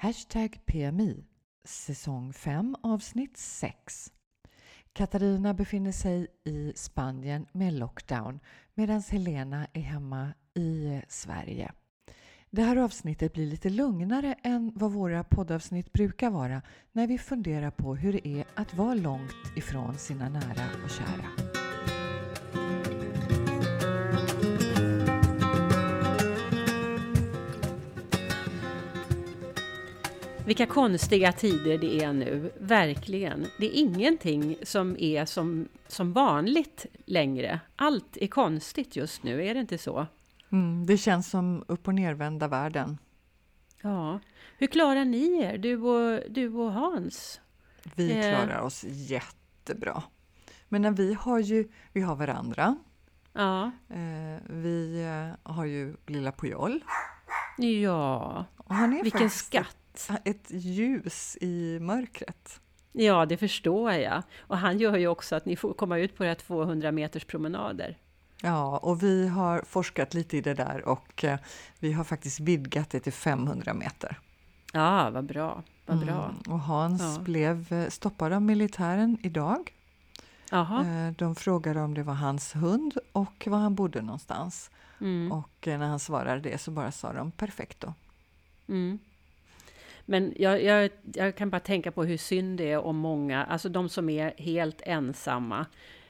Hashtag PMI säsong 5 avsnitt 6. Katarina befinner sig i Spanien med lockdown medan Helena är hemma i eh, Sverige. Det här avsnittet blir lite lugnare än vad våra poddavsnitt brukar vara när vi funderar på hur det är att vara långt ifrån sina nära och kära. Vilka konstiga tider det är nu, verkligen. Det är ingenting som är som, som vanligt längre. Allt är konstigt just nu, är det inte så? Mm, det känns som upp och nervända världen. Ja. Hur klarar ni er, du och, du och Hans? Vi eh. klarar oss jättebra. Men vi har ju vi har varandra. Ja. Eh, vi eh, har ju lilla Pujol. Ja, vilken skatt! Ett ljus i mörkret. Ja, det förstår jag. Och han gör ju också att ni får komma ut på era 200 meters promenader. Ja, och vi har forskat lite i det där och eh, vi har faktiskt vidgat det till 500 meter. Ja, vad bra. Vad bra. Mm, och Hans ja. blev eh, stoppad av militären idag. Aha. Eh, de frågade om det var hans hund och var han bodde någonstans. Mm. Och när han svarade det så bara sa de perfekto. Mm. Men jag, jag, jag, kan bara tänka på hur synd det är om många, alltså de som är helt ensamma.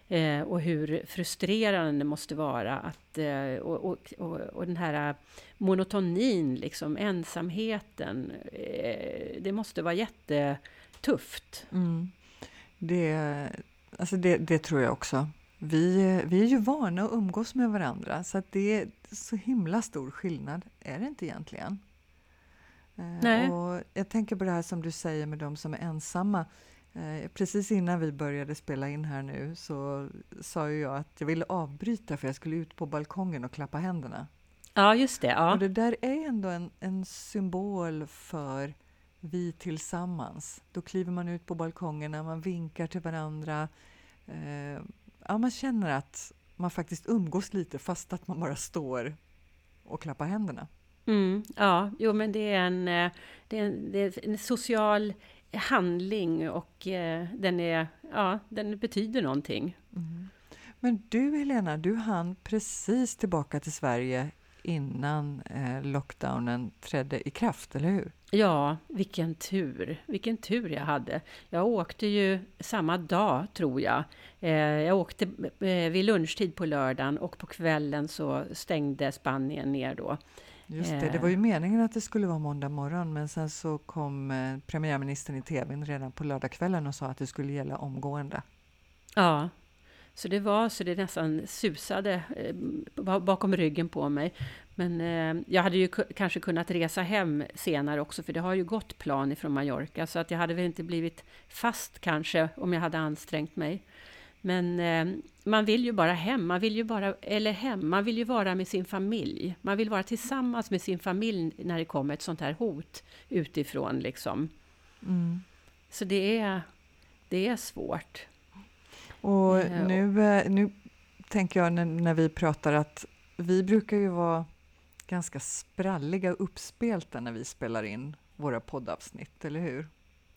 Eh, och hur frustrerande det måste vara att, eh, och, och, och, den här monotonin, liksom ensamheten. Eh, det måste vara jättetufft. Mm. Det, alltså det, det tror jag också. Vi, vi är ju vana att umgås med varandra så att det är så himla stor skillnad är det inte egentligen. Eh, Nej. Och jag tänker på det här som du säger med de som är ensamma. Eh, precis innan vi började spela in här nu så sa jag att jag ville avbryta för jag skulle ut på balkongen och klappa händerna. Ja, just det. Ja. Och det där är ändå en, en symbol för vi tillsammans. Då kliver man ut på balkongerna, man vinkar till varandra. Eh, ja, man känner att man faktiskt umgås lite fast att man bara står och klappar händerna. Mm, ja, jo men det är, en, eh, det är en, det är en social handling och eh, den, är, ja, den betyder någonting. Mm. Men du Helena, du hann precis tillbaka till Sverige innan eh, lockdownen trädde i kraft, eller hur? Ja, vilken tur! Vilken tur jag hade. Jag åkte ju samma dag, tror jag. Eh, jag åkte eh, vid lunchtid på lördagen och på kvällen så stängde Spanien ner då. Just det, det var ju eh. meningen att det skulle vara måndag morgon men sen så kom eh, premiärministern i tv redan på lördagskvällen och sa att det skulle gälla omgående. Ja, så det var så det nästan susade eh, bakom ryggen på mig. Men jag hade ju kanske kunnat resa hem senare också för det har ju gått plan ifrån Mallorca så att jag hade väl inte blivit fast kanske om jag hade ansträngt mig. Men eh, man vill ju bara hem, man vill ju bara, eller hem, man vill ju vara med sin familj. Man vill vara tillsammans med sin familj när det kommer ett sånt här hot utifrån liksom. Mm. Så det är, det är svårt. Och eh, nu, eh, nu tänker jag när, när vi pratar att vi brukar ju vara ganska spralliga och uppspelta när vi spelar in våra poddavsnitt, eller hur?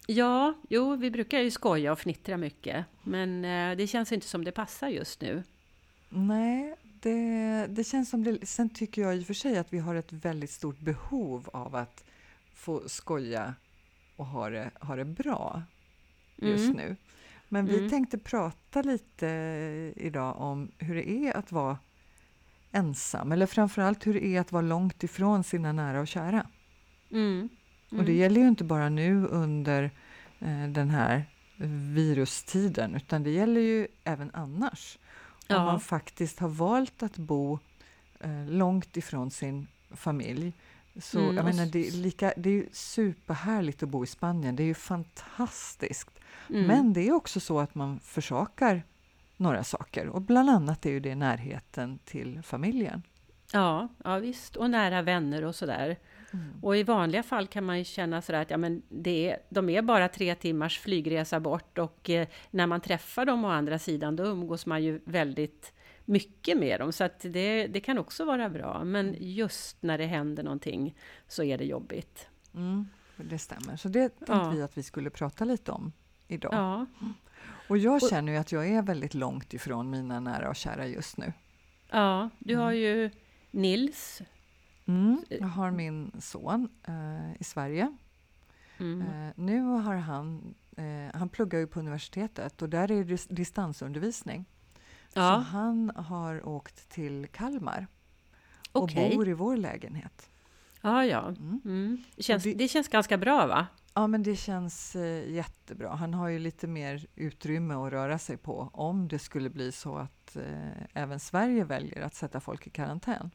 Ja, jo, vi brukar ju skoja och fnittra mycket, men eh, det känns inte som det passar just nu. Nej, det, det känns som det. Sen tycker jag i och för sig att vi har ett väldigt stort behov av att få skoja och ha det, ha det bra just mm. nu. Men vi mm. tänkte prata lite idag om hur det är att vara ensam, eller framförallt hur det är att vara långt ifrån sina nära och kära. Mm. Mm. Och det mm. gäller ju inte bara nu under eh, den här virustiden, utan det gäller ju även annars. Ja. Om man faktiskt har valt att bo eh, långt ifrån sin familj. Så mm, jag menar, det är, lika, det är superhärligt att bo i Spanien, det är ju fantastiskt. Mm. Men det är också så att man försakar några saker och bland annat är ju det närheten till familjen. Ja, ja visst, och nära vänner och sådär. Mm. Och i vanliga fall kan man ju känna sådär att ja, men det är, de är bara tre timmars flygresa bort och eh, när man träffar dem å andra sidan då umgås man ju väldigt mycket med dem. Så att det, det kan också vara bra. Men just när det händer någonting så är det jobbigt. Mm. det stämmer. Så det tänkte ja. vi att vi skulle prata lite om idag. Ja. Och jag känner ju att jag är väldigt långt ifrån mina nära och kära just nu. Ja, du har mm. ju Nils. Mm, jag har min son eh, i Sverige. Mm. Eh, nu har han, eh, han pluggar ju på universitetet och där är det distansundervisning. Ja. Så han har åkt till Kalmar och okay. bor i vår lägenhet. Ja, ja. Mm. Mm. Det, känns, det, det, känns ganska bra, va? Ja, men det känns eh, jättebra. Han har ju lite mer utrymme att röra sig på om det skulle bli så att eh, även Sverige väljer att sätta folk i karantän.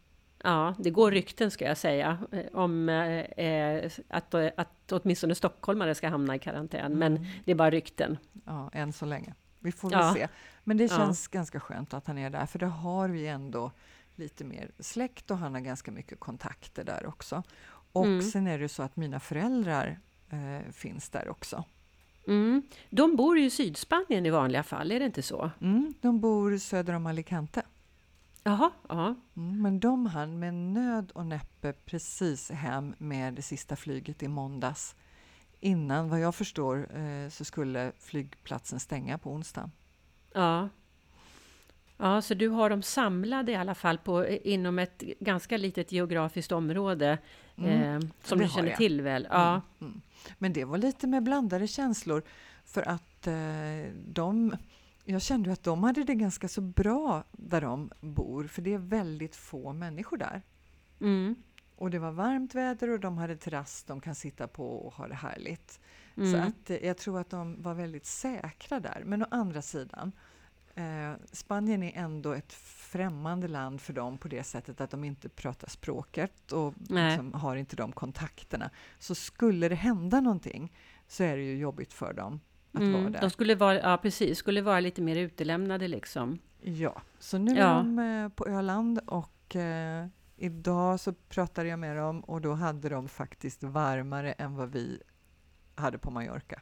Ja, det går rykten ska jag säga eh, om eh, att, att åtminstone stockholmare ska hamna i karantän, mm. men det är bara rykten. Ja, än så länge. Vi får väl ja. se. Men det känns ja. ganska skönt att han är där, för det har vi ändå lite mer släkt och han har ganska mycket kontakter där också. Och mm. sen är det så att mina föräldrar eh, finns där också. Mm. De bor i Sydspanien i vanliga fall, är det inte så? Mm, de bor söder om Alicante. Jaha, ja. Mm, men de hann med nöd och näppe precis hem med det sista flyget i måndags. Innan, vad jag förstår, eh, så skulle flygplatsen stänga på onsdag. Ja. Ja, så du har dem samlade i alla fall på, inom ett ganska litet geografiskt område mm, eh, som du känner jag. till väl? Ja. Mm, mm. Men det var lite med blandade känslor för att eh, de jag kände att de hade det ganska så bra där de bor, för det är väldigt få människor där. Mm. Och det var varmt väder och de hade terrass de kan sitta på och ha det härligt. Mm. Så att eh, jag tror att de var väldigt säkra där. Men å andra sidan, eh, Spanien är ändå ett främmande land för dem på det sättet att de inte pratar språket och liksom har inte de kontakterna. Så skulle det hända någonting så är det ju jobbigt för dem att mm, vara där. De skulle vara, ja precis, skulle vara lite mer utelämnade liksom. Ja, så nu är de eh, på Öland och eh, idag så pratade jag med dem och då hade de faktiskt varmare än vad vi hade på Mallorca.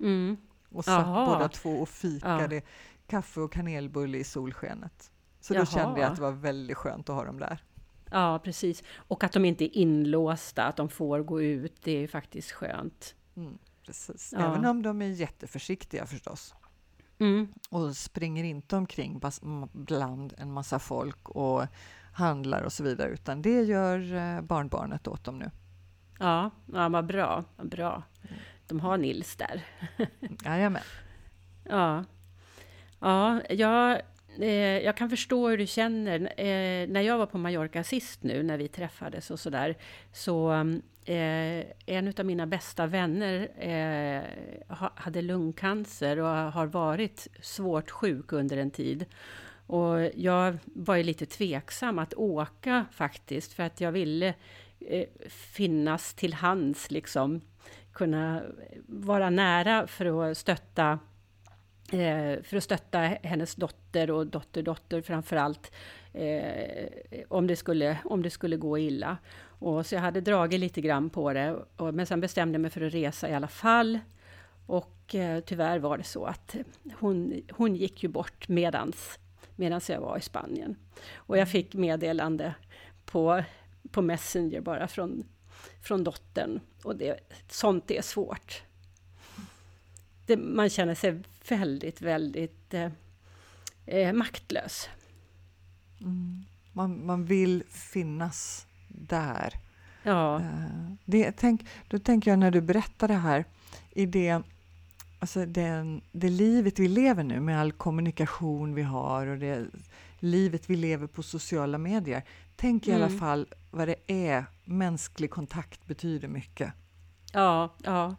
Mm. Och satt Aha. båda två och fikade ja. kaffe och kanelbulle i solskenet. Så Jaha. då kände jag att det var väldigt skönt att ha dem där. Ja, precis. Och att de inte är inlåsta, att de får gå ut, det är faktiskt skönt. Mm, precis. Ja. Även om de är jätteförsiktiga förstås. Mm. Och springer inte omkring bland en massa folk och handlar och så vidare, utan det gör eh, barnbarnet åt dem nu. Ja, ja vad bra. Vad bra. De har Nils där. Jajamän. Ja. Ja, jag, eh, jag kan förstå hur du känner. Eh, när jag var på Mallorca sist nu, när vi träffades och sådär, så eh, en av mina bästa vänner eh, hade lungcancer och har varit svårt sjuk under en tid. Och jag var ju lite tveksam att åka faktiskt, för att jag ville eh, finnas till hands, liksom. Kunna vara nära för att stötta eh, för att stötta hennes dotter och dotterdotter framför allt. Eh, om, det skulle, om det skulle gå illa. Och så jag hade dragit lite grann på det, och, men sen bestämde jag mig för att resa i alla fall. Och eh, tyvärr var det så att hon, hon gick ju bort medans medans jag var i Spanien. Och jag fick meddelande på, på Messenger bara från, från dottern. Och det, sånt är svårt. Det, man känner sig väldigt, väldigt eh, eh, maktlös. Mm. Man, man vill finnas där. Ja. Eh, det, tänk, då tänker jag när du berättar det här, i det alltså den, det livet vi lever nu med all kommunikation vi har och det livet vi lever på sociala medier. Tänk mm. i alla mm. fall vad det är. Mänsklig kontakt betyder mycket. Ja, ja.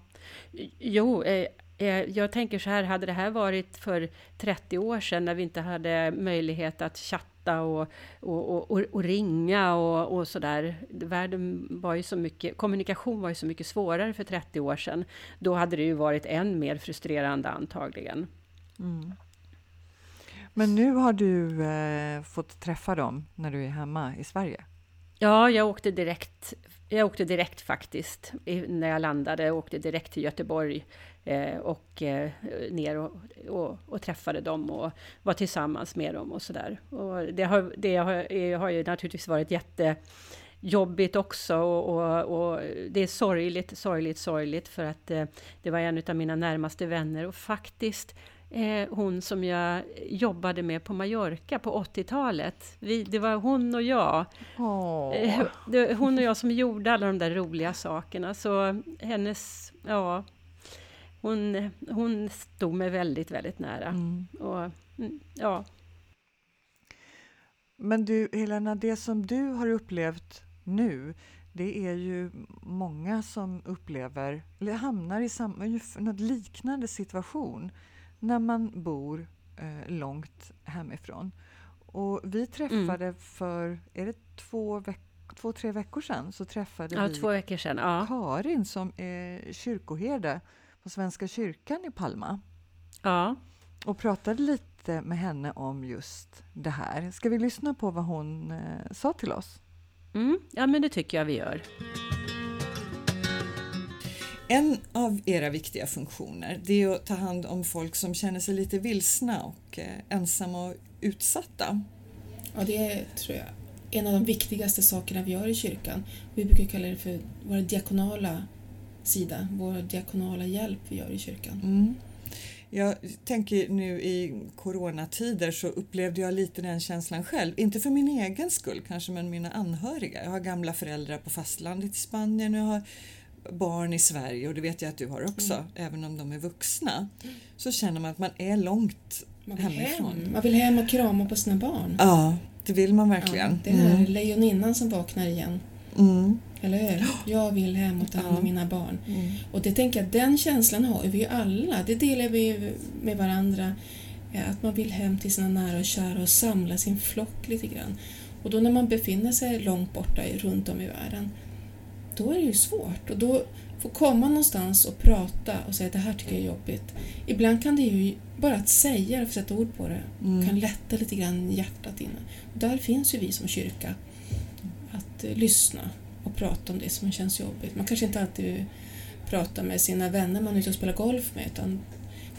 Jo, eh, eh jag tänker så här, hade det här varit för 30 år sedan när vi inte hade möjlighet att chatta chatta och, och, och, och ringa och, och sådär. Världen var ju så mycket, kommunikation var ju så mycket svårare för 30 år sedan. Då hade det ju varit än mer frustrerande antagligen. Mm. Men nu har du eh, fått träffa dem när du är hemma i Sverige? Ja, jag åkte direkt. Jag åkte direkt faktiskt när jag landade. Jag åkte direkt till Göteborg eh, och eh, ner och, och, och, träffade dem och var tillsammans med dem och sådär. Och det har, det har, har ju naturligtvis varit jättejobbigt också och, och, och, det är sorgligt, sorgligt, sorgligt för att eh, det var en av mina närmaste vänner och faktiskt eh, hon som jag jobbade med på Mallorca på 80-talet. Det var hon och jag. Oh. det, hon och jag som gjorde alla de där roliga sakerna. Så hennes, ja, hon, hon stod mig väldigt, väldigt nära. Mm. Och, mm, ja. Men du, Helena, det som du har upplevt nu, det är ju många som upplever, eller hamnar i samma, något liknande situation när man bor eh, långt hemifrån. Och vi träffade mm. för, är det två, veck två, tre veckor sedan, så träffade ja, vi två veckor sedan, ja. Karin som är kyrkoherde på Svenska kyrkan i Palma. Ja. Och pratade lite med henne om just det här. Ska vi lyssna på vad hon eh, sa till oss? Mm, ja, men det tycker jag vi gör. En av era viktiga funktioner det är att ta hand om folk som känner sig lite vilsna och eh, ensamma och utsatta. Ja, det är, tror jag, en av de viktigaste sakerna vi gör i kyrkan. Vi brukar kalla det för vår diakonala sida, vår diakonala hjälp vi gör i kyrkan. Mm. Jag tänker nu i coronatider så upplevde jag lite den känslan själv. Inte för min egen skull kanske, men mina anhöriga. Jag har gamla föräldrar på fastlandet i Spanien. Jag har barn i Sverige och det vet jag att du har också, mm. även om de är vuxna. Så känner man att man är långt man hemifrån. Hem. Man vill hem och krama på sina barn. Ja, det vill man verkligen. Ja, det är mm. lejoninnan som vaknar igen. Mm. Eller hur? Jag vill hem och ta hand om mina barn. Mm. Och det tänker jag, den känslan har vi ju alla. Det delar vi med varandra. Att man vill hem till sina nära och kära och samla sin flock lite grann. Och då när man befinner sig långt borta runt om i världen då är det ju svårt. Och då få komma någonstans och prata och säga att det här tycker jag är jobbigt. Ibland kan det ju, bara att säga det och sätta ord på det, mm. kan lätta lite grann hjärtat inne. Och där finns ju vi som kyrka, att uh, lyssna och prata om det som känns jobbigt. Man kanske inte alltid pratar med sina vänner man är ute och spelar golf med, utan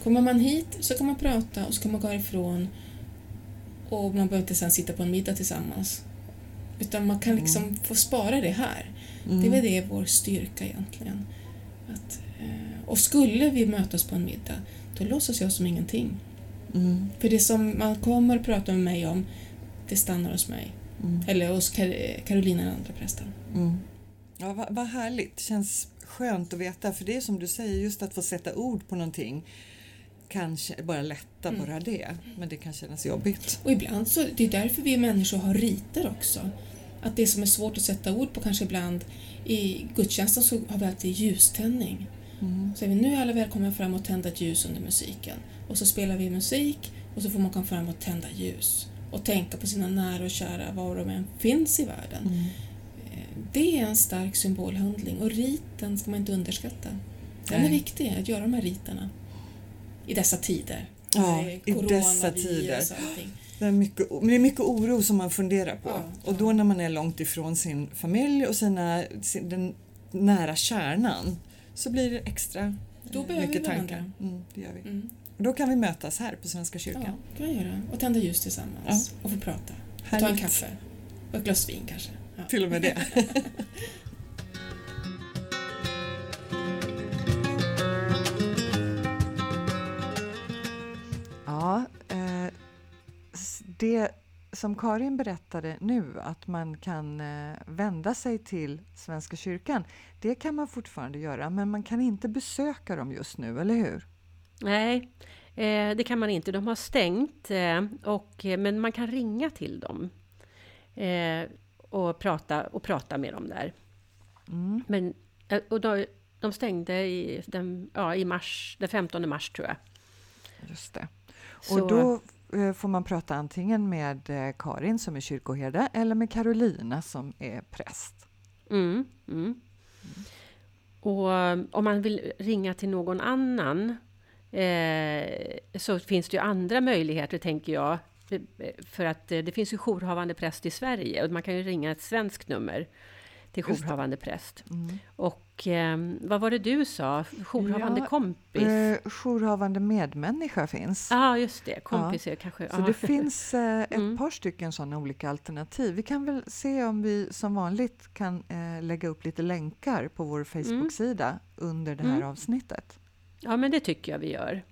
kommer man hit så kan man prata och så kan man gå härifrån och man behöver inte sen sitta på en middag tillsammans. Utan man kan liksom mm. få spara det här. Mm. Det är väl det vår styrka egentligen. Att, eh, och skulle vi mötas på en middag, då låtsas jag som ingenting. Mm. För det som man kommer att prata med mig om, det stannar hos mig. Mm. Eller hos Kar Carolina, den andra prästen. Mm. Ja, vad, vad härligt. Det känns skönt att veta, för det är som du säger, just att få sätta ord på någonting kanske bara lätta mm. bara det, men det kan kännas jobbigt. Och ibland så, det är därför vi människor har riter också att det som är svårt att sätta ord på kanske ibland i gudstjänsten så har vi alltid ljuständning. Mm. Så är vi nu alla välkomna fram och tända ett ljus under musiken. Och så spelar vi musik och så får man komma fram och tända ljus. Och tänka på sina nära och kära var de än finns i världen. Mm. Eh, det är en stark symbolhandling och riten ska man inte underskatta. Den Nej. är viktig, att göra de här riterna. I dessa tider. Ja, i dessa tider. Det är, mycket, det är mycket oro som man funderar på. Ja, och då när man är långt ifrån sin familj och sina, sin, den nära kärnan så blir det extra då eh, mycket tankar. Mm, det gör vi. Mm. Och då kan vi mötas här på Svenska kyrkan. Ja, kan vi göra. Och tända ljus tillsammans ja. och få prata. Och ta en kaffe och ett glas vin kanske. Ja. Till och med det. ja, det som Karin berättade nu, att man kan eh, vända sig till Svenska kyrkan, det kan man fortfarande göra, men man kan inte besöka dem just nu, eller hur? Nej, eh, det kan man inte. De har stängt, eh, och, men man kan ringa till dem och, prata, och prata med dem där. Mm. Men, och då, de stängde i, den, ja, i mars, den 15 mars, tror jag. Just det. Och Så, då får man prata antingen med eh, Karin som är kyrkoherde eller med Carolina som är präst. Mm, mm. Mm. Och eh, om man vill ringa till någon annan eh, så finns det ju andra möjligheter, tänker jag. För att det finns ju jourhavande präst i Sverige och man kan ju ringa ett svenskt nummer till jourhavande präst. Mm. Och och eh, vad var det du sa? Jourhavande ja, kompis? Eh, jourhavande medmänniska finns. Ja, ah, just det. Kompis ja. kanske... Så ah. det finns eh, ett mm. par stycken sådana olika alternativ. Vi kan väl se om vi som vanligt kan eh, lägga upp lite länkar på vår Facebook-sida mm. under det här mm. avsnittet. Ja, men det tycker jag vi gör.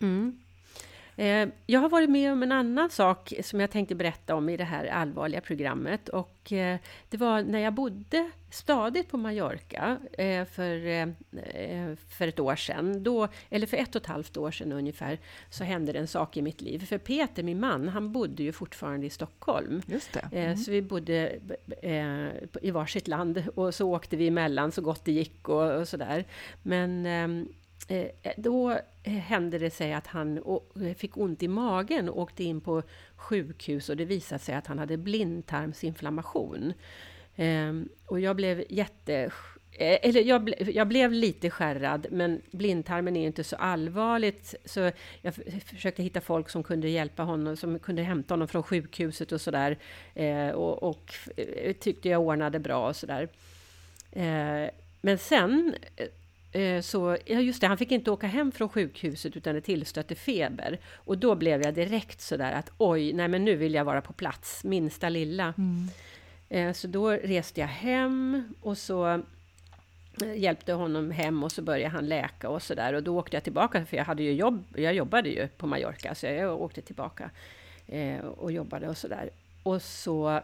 Mm. Eh, jag har varit med om en annan sak som jag tänkte berätta om i det här allvarliga programmet. Och eh, det var när jag bodde stadigt på Mallorca eh, för, för ett år sedan, då, eller för ett och ett halvt år sedan ungefär, så hände det en sak i mitt liv. För Peter, min man, han bodde ju fortfarande i Stockholm. Just det. Mm. Så vi bodde i varsitt land och så åkte vi emellan så gott det gick och, och sådär. Men ehm, Eh, Eh, då eh, hände det sig att han fick ont i magen och åkte in på sjukhus och det visade sig att han hade blindtarmsinflammation. Ehm, och jag blev jätte... Eh, eller jag, ble, jag blev lite skärrad, men blindtarmen är inte så allvarligt. Så jag försökte hitta folk som kunde hjälpa honom, som kunde hämta honom från sjukhuset och sådär. Och, och tyckte jag ordnade bra och sådär. Men sen så, ja just det, han fick inte åka hem från sjukhuset utan det tillstötte feber. Och då blev jag direkt sådär att oj, nej men nu vill jag vara på plats, minsta lilla. Mm. Eh, så då reste jag hem och så eh, hjälpte honom hem och så började han läka och sådär. Och då åkte jag tillbaka, för jag hade ju jobb, jag jobbade ju på Mallorca, så jag åkte tillbaka och jobbade och sådär. Och så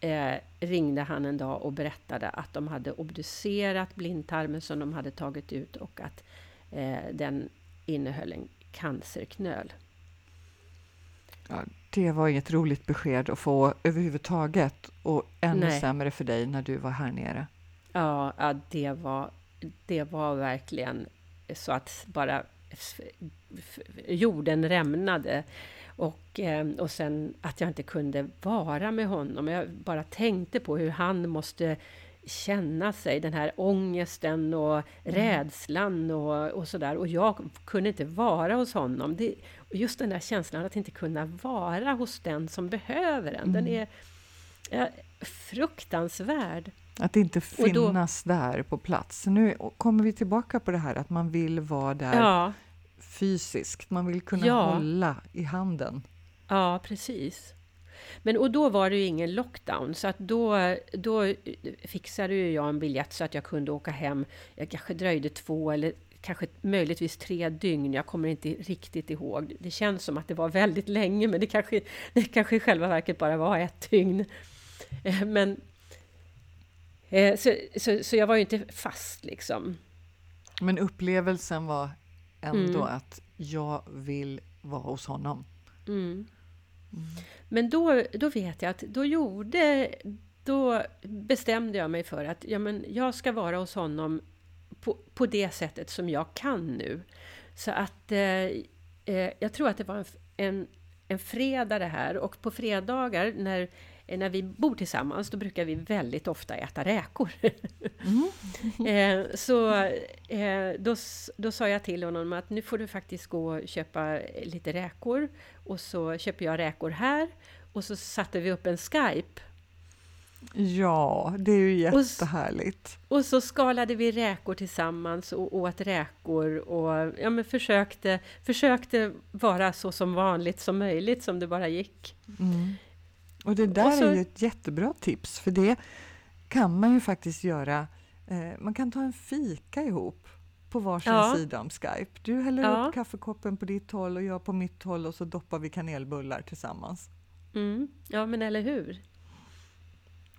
eh, ringde han en dag och berättade att de hade obducerat blindtarmen som de hade tagit ut och att eh, den innehöll en cancerknöl. Ja, det var inget roligt besked att få överhuvudtaget och ännu Nej. sämre för dig när du var här nere. Ja, ja det, var, det var verkligen så att bara jorden rämnade. Och, eh, och sen att jag inte kunde vara med honom. Jag bara tänkte på hur han måste känna sig, den här ångesten och mm. rädslan och, och sådär. Och jag kunde inte vara hos honom. Det, just den där känslan att inte kunna vara hos den som behöver en, mm. den är ja, fruktansvärd. Att inte finnas då, där på plats. Nu kommer vi tillbaka på det här att man vill vara där ja fysiskt, man vill kunna ja. hålla i handen. Ja, precis. Men och då var det ju ingen lockdown, så att då, då fixade ju jag en biljett så att jag kunde åka hem. Jag kanske dröjde två eller kanske möjligtvis tre dygn. Jag kommer inte riktigt ihåg. Det känns som att det var väldigt länge, men det kanske, det kanske i själva verket bara var ett dygn. Eh, men, eh, så, så, så jag var ju inte fast liksom. Men upplevelsen var ändå mm. att jag vill vara hos honom. Mm. Mm. Men då, då vet jag att då gjorde, då bestämde jag mig för att ja, men jag ska vara hos honom på, på det sättet som jag kan nu. Så att eh, eh jag tror att det var en, en, en fredag det här och på fredagar när när vi bor tillsammans, då brukar vi väldigt ofta äta räkor. Mm. Eh, så eh, då, då sa jag till honom att nu får du faktiskt gå och köpa lite räkor. Och så köper jag räkor här. Och så satte vi upp en Skype. Ja, det är ju jättehärligt. Och, och så skalade vi räkor tillsammans och åt räkor och ja, men försökte, försökte vara så som vanligt som möjligt som det bara gick. Mm. Och det där och så, är ju ett jättebra tips, för det kan man ju faktiskt göra. Eh, man kan ta en fika ihop på varsin ja. sida om Skype. Du häller ja. upp kaffekoppen på ditt håll och jag på mitt håll och så doppar vi kanelbullar tillsammans. Mm. Ja, men eller hur?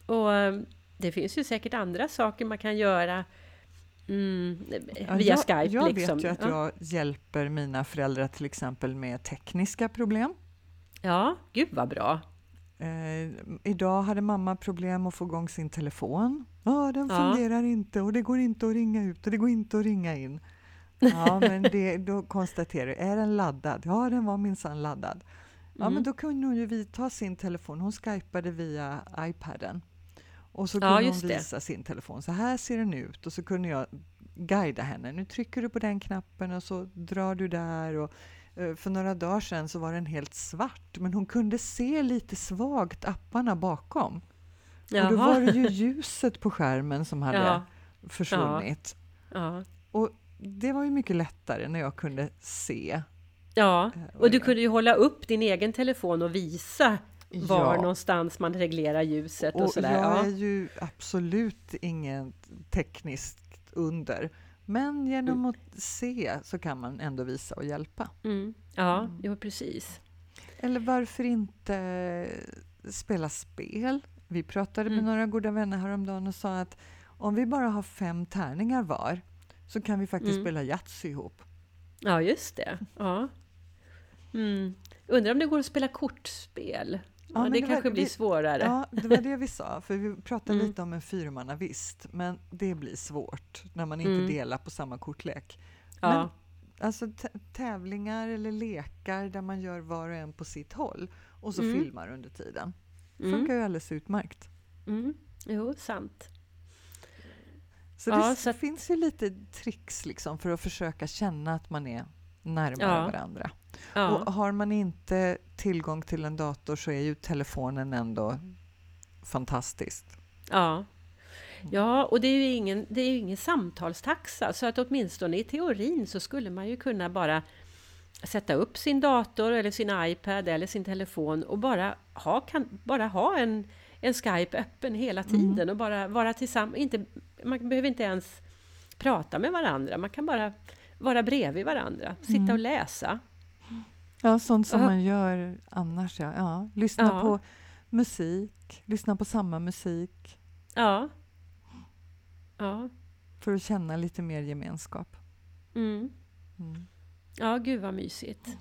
Och eh, det finns ju säkert andra saker man kan göra mm, via ja, jag, Skype. Jag liksom. vet ju att jag hjälper mina föräldrar till exempel med tekniska problem. Ja, gud vad bra! Eh, idag hade mamma problem att få igång sin telefon. Ah, den ja. fungerar inte och det går inte att ringa ut och det går inte att ringa in. Ja, men det, då konstaterar du, är den laddad? Ja, den var minsann laddad. Ja, mm. men då kunde hon ju vidta sin telefon. Hon skypade via iPaden. Och så kunde ja, hon visa det. sin telefon. Så här ser den ut. Och så kunde jag guida henne. Nu trycker du på den knappen och så drar du där. Och för några dagar sedan så var den helt svart, men hon kunde se lite svagt apparna bakom. Jaha. Och då var det ju ljuset på skärmen som hade ja. försvunnit. Ja. Och det var ju mycket lättare när jag kunde se. Ja, eh, och du kunde ju hålla upp din egen telefon och visa var ja. någonstans man reglerar ljuset och, och sådär. Jag ja. är ju absolut ingen tekniskt under. Men genom mm. att se så kan man ändå visa och hjälpa. Mm. Ja, mm. jo precis. Eller varför inte spela spel? Vi pratade med mm. några goda vänner häromdagen och sa att om vi bara har fem tärningar var så kan vi faktiskt mm. spela Yatzy ihop. Ja, just det. Ja. Undrar om det går att spela kortspel? Ja, det, det kanske var, blir svårare. Ja, det var det vi sa, för vi pratade mm. lite om en fyrmannavist, men det blir svårt när man inte mm. delar på samma kortlek. Ja. Men, alltså tävlingar eller lekar där man gör var och en på sitt håll och så mm. filmar under tiden. Mm. funkar ju alldeles utmärkt. Mm. Jo, sant. Så ja, det så finns ju lite tricks liksom för att försöka känna att man är närmare ja. varandra. Ja. Och har man inte tillgång till en dator så är ju telefonen ändå fantastiskt. Ja. Ja, och det är ju ingen, det är ingen samtalstaxa, så att åtminstone i teorin så skulle man ju kunna bara sätta upp sin dator eller sin iPad eller sin telefon och bara ha, kan, bara ha en, en Skype öppen hela mm. tiden mm. och bara vara tillsammans. man behöver inte ens prata med varandra, man kan bara vara bredvid varandra, sitta mm. och läsa. Ja, sånt som man gör annars. Ja. ja. Lyssna ja. på musik, lyssna på samma musik. Ja. ja. För att känna lite mer gemenskap. Mm. Mm. Ja, gud vad mysigt.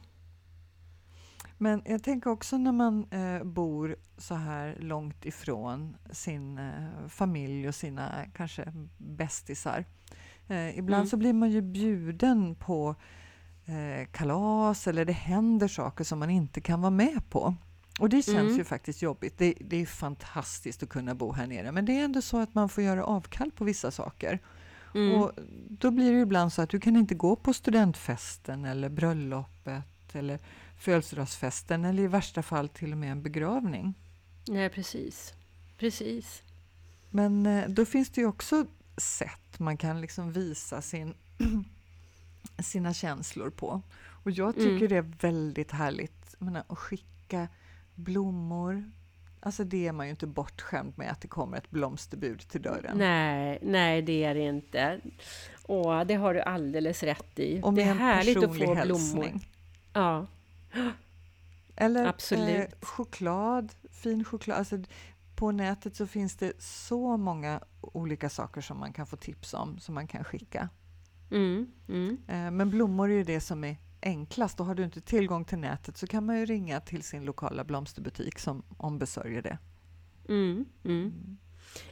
Men jag tänker också när man eh, bor så här långt ifrån sin eh, familj och sina kanske bästisar. Eh, ibland mm. så blir man ju bjuden på kalas eller det händer saker som man inte kan vara med på. Och det känns mm. ju faktiskt jobbigt. Det, det, är fantastiskt att kunna bo här nere, men det är ändå så att man får göra avkall på vissa saker. Mm. Och då blir det ibland så att du kan inte gå på studentfesten eller bröllopet eller födelsedagsfesten eller i värsta fall till och med en begravning. Nej, precis. Precis. Men eh, då finns det ju också sätt man kan liksom visa sin, sina känslor på. Och jag tycker mm. det är väldigt härligt menar, att skicka blommor. Alltså det är man ju inte bortskämd med att det kommer ett blomsterbud till dörren. Nej, nej det är det inte. Åh, det har du alldeles rätt i. Och det är härligt att få hälsning. blommor. Ja. Eller Absolut. Eh, choklad, fin choklad. Alltså, på nätet så finns det så många olika saker som man kan få tips om, som man kan skicka. Mm, mm. Eh, men blommor är ju det som är enklast och har du inte tillgång till nätet så kan man ju ringa till sin lokala blomsterbutik som ombesörjer det. Mm, mm. mm.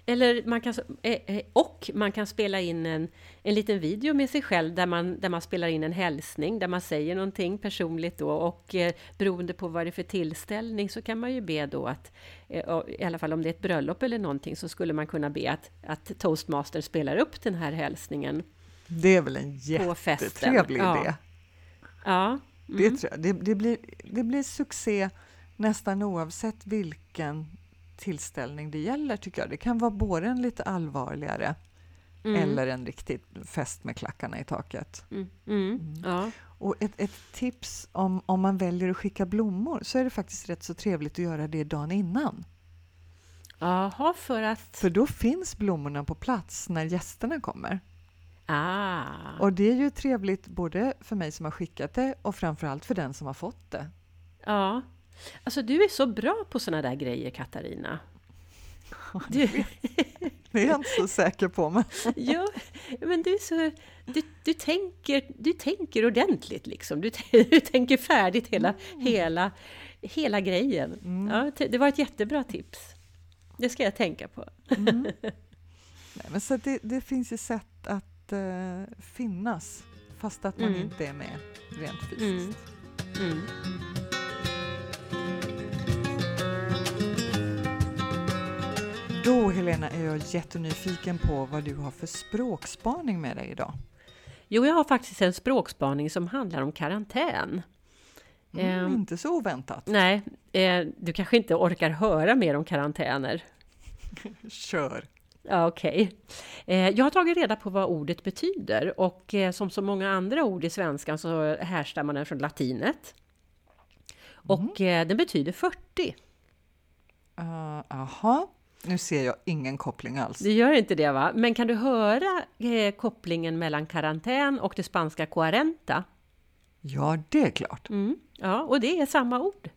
Eller man kan, eh, eh, och man kan spela in en, en liten video med sig själv där man, där man spelar in en hälsning, där man säger någonting personligt då och eh, beroende på vad det är för tillställning så kan man ju be då att, eh, i alla fall om det är ett bröllop eller någonting, så skulle man kunna be att, att toastmaster spelar upp den här hälsningen. Det är väl en jättetrevlig ja. idé? Ja. Mm. Det, det, det, blir, det blir succé nästan oavsett vilken tillställning det gäller, tycker jag. Det kan vara både en lite allvarligare mm. eller en riktig fest med klackarna i taket. Mm. Mm. mm. Ja. Och ett, ett, tips om, om man väljer att skicka blommor så är det faktiskt rätt så trevligt att göra det dagen innan. Jaha, för att... För då finns blommorna på plats när gästerna kommer. Ah. Och det är ju trevligt både för mig som har skickat det och framförallt för den som har fått det. Ja, Alltså du är så bra på såna där grejer Katarina. Du... Det är jag inte så säker på. Men... Ja, men du, är så, du, du, tänker, du tänker ordentligt liksom. Du, du tänker färdigt hela, mm. hela, hela grejen. Mm. Ja, det var ett jättebra tips. Det ska jag tänka på. Mm. Nej, men så det, det finns ju sätt att uh, finnas fast att man mm. inte är med rent fysiskt. Mm. Mm. Då Helena är jag jättenyfiken på vad du har för språkspaning med dig idag. Jo, jag har faktiskt en språkspaning som handlar om karantän. Mm, eh, inte så oväntat. Nej, eh, du kanske inte orkar höra mer om karantäner. Kör! Ja, Okej. Okay. Eh, jag har tagit reda på vad ordet betyder och eh, som så många andra ord i svenskan så härstammar den från latinet. Och mm. den betyder 40. Jaha, uh, nu ser jag ingen koppling alls. Du gör inte det va? Men kan du höra eh, kopplingen mellan karantän och det spanska cuarenta? Ja, det är klart. Mm, ja, och det är samma ord.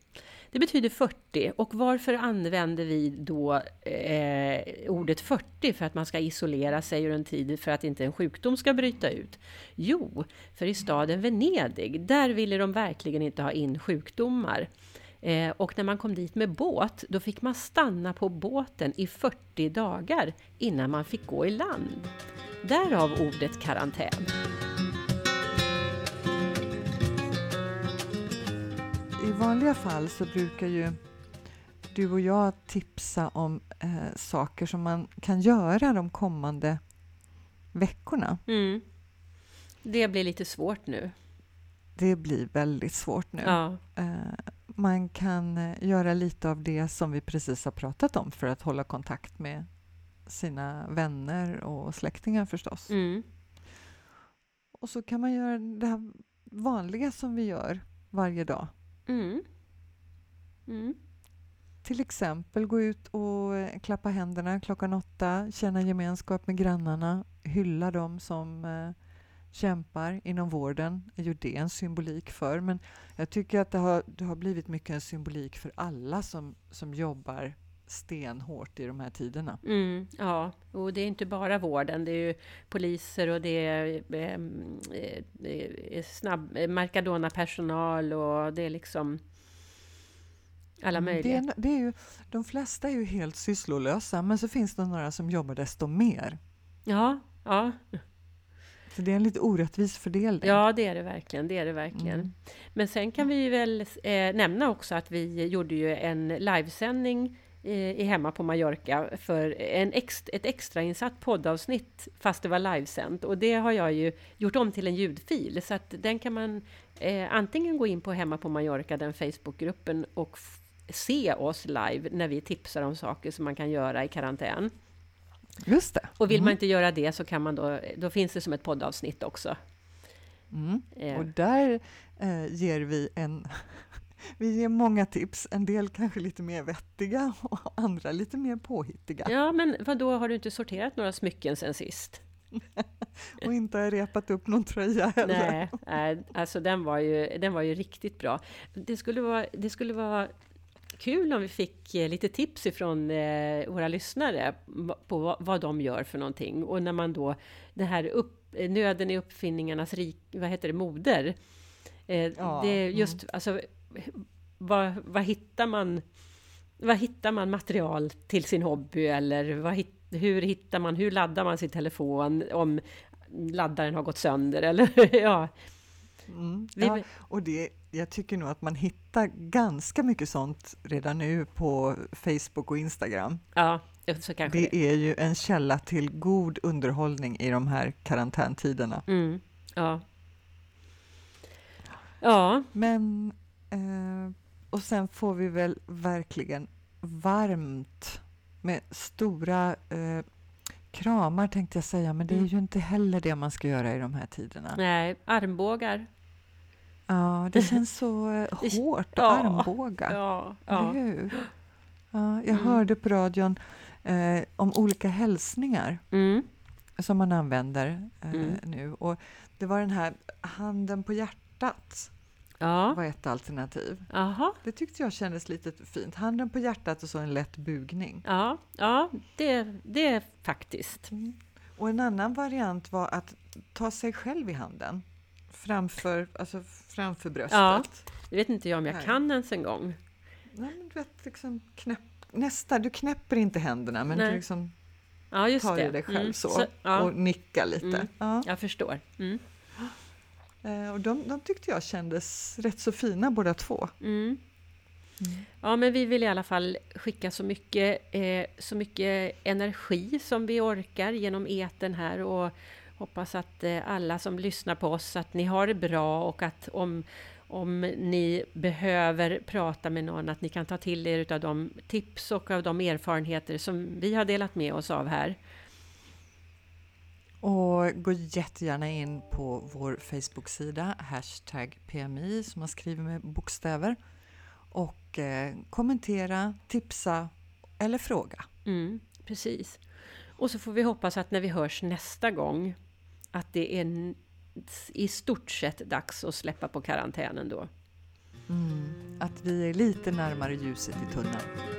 Det betyder 40 och varför använder vi då eh, ordet 40 för att man ska isolera sig ur en tid för att inte en sjukdom ska bryta ut? Jo, för i staden Venedig, där ville de verkligen inte ha in sjukdomar. Eh, och när man kom dit med båt, då fick man stanna på båten i 40 dagar innan man fick gå i land. Därav ordet karantän. I vanliga fall så brukar ju du och jag tipsa om eh, saker som man kan göra de kommande veckorna. Mm. Det blir lite svårt nu. Det blir väldigt svårt nu. Ja. Eh, man kan eh, göra lite av det som vi precis har pratat om för att hålla kontakt med sina vänner och släktingar förstås. Mm. Och så kan man göra det här vanliga som vi gör varje dag. Mm. Mm. Till exempel gå ut och eh, klappa händerna klockan åtta, känna gemenskap med grannarna, hylla dem som eh, kämpar inom vården är ju det en symbolik för. Men jag tycker att det har, det har blivit mycket en symbolik för alla som, som jobbar stenhårt i de här tiderna. Mm, ja, och det är inte bara vården. Det är ju poliser och det är ehm, eh, snabb Mercadona-personal och det är liksom alla mm, möjliga. Det, det är ju, de flesta är ju helt sysslolösa, men så finns det några som jobbar desto mer. Ja, ja. Så det är en lite orättvis fördelning. Ja, det är det verkligen. Det är det verkligen. Mm. Men sen kan vi väl eh, nämna också att vi gjorde ju en livesändning i Hemma på Mallorca för en ex, ett extrainsatt poddavsnitt fast det var livesänt och det har jag ju gjort om till en ljudfil så att den kan man eh, antingen gå in på Hemma på Mallorca, den Facebookgruppen och se oss live när vi tipsar om saker som man kan göra i karantän. Just det. Och vill mm. man inte göra det så kan man då, då finns det som ett poddavsnitt också. Mm. Eh. Och där eh, ger vi en vi ger många tips, en del kanske lite mer vettiga och andra lite mer påhittiga. Ja, men vad då har du inte sorterat några smycken sen sist? och inte repat upp någon tröja heller. Nej, alltså den var ju, den var ju riktigt bra. Det skulle vara, det skulle vara kul om vi fick eh, lite tips ifrån eh, våra lyssnare på vad de gör för någonting. Och när man då, det här upp, nöden i uppfinningarnas rik, vad heter det, moder. Eh, ja, det just, mm. alltså, vad, vad hittar man? Vad hittar man material till sin hobby eller vad, hur hittar man, hur laddar man sin telefon om laddaren har gått sönder eller ja. Mm, ja, och det, jag tycker nog att man hittar ganska mycket sånt redan nu på Facebook och Instagram. Ja, så kanske det, det. är ju en källa till god underhållning i de här karantäntiderna. Mm, ja. Ja. Men Eh, och sen får vi väl verkligen varmt med stora eh, kramar tänkte jag säga, men det är mm. ju inte heller det man ska göra i de här tiderna. Nej, armbågar. Ja, det känns så eh, hårt, ja, armbågar. Ja, ja. hur? Ja, jag mm. hörde på radion eh, om olika hälsningar mm. som man använder eh, mm. nu. Och det var den här handen på hjärtat ja. var ett alternativ. Aha. Det tyckte jag kändes lite fint. Handen på hjärtat och så en lätt bugning. Ja, ja det, det är faktiskt. Mm. Och en annan variant var att ta sig själv i handen framför, alltså framför bröstet. Ja, det vet inte jag om jag Här. kan ens en gång. Nej, men du vet, liksom knäpp, nästa, du knäpper inte händerna men Nej. du liksom ja, tar det. dig själv mm. så, så ja. och nickar lite. Mm. Ja. Jag förstår. Mm. Eh, och de, de, tyckte jag kändes rätt så fina båda två. Mm. Mm. Ja, men vi vill i alla fall skicka så mycket, eh, så mycket energi som vi orkar genom eten här och hoppas att eh, alla som lyssnar på oss, att ni har det bra och att om, om ni behöver prata med någon, att ni kan ta till er av de tips och av de erfarenheter som vi har delat med oss av här. Och gå jättegärna in på vår Facebook-sida, hashtag PMI, som man skriver med bokstäver. Och eh, kommentera, tipsa eller fråga. Mm, precis. Och så får vi hoppas att när vi hörs nästa gång att det är i stort sett dags att släppa på karantänen då. Mm, att vi är lite närmare ljuset i tunneln.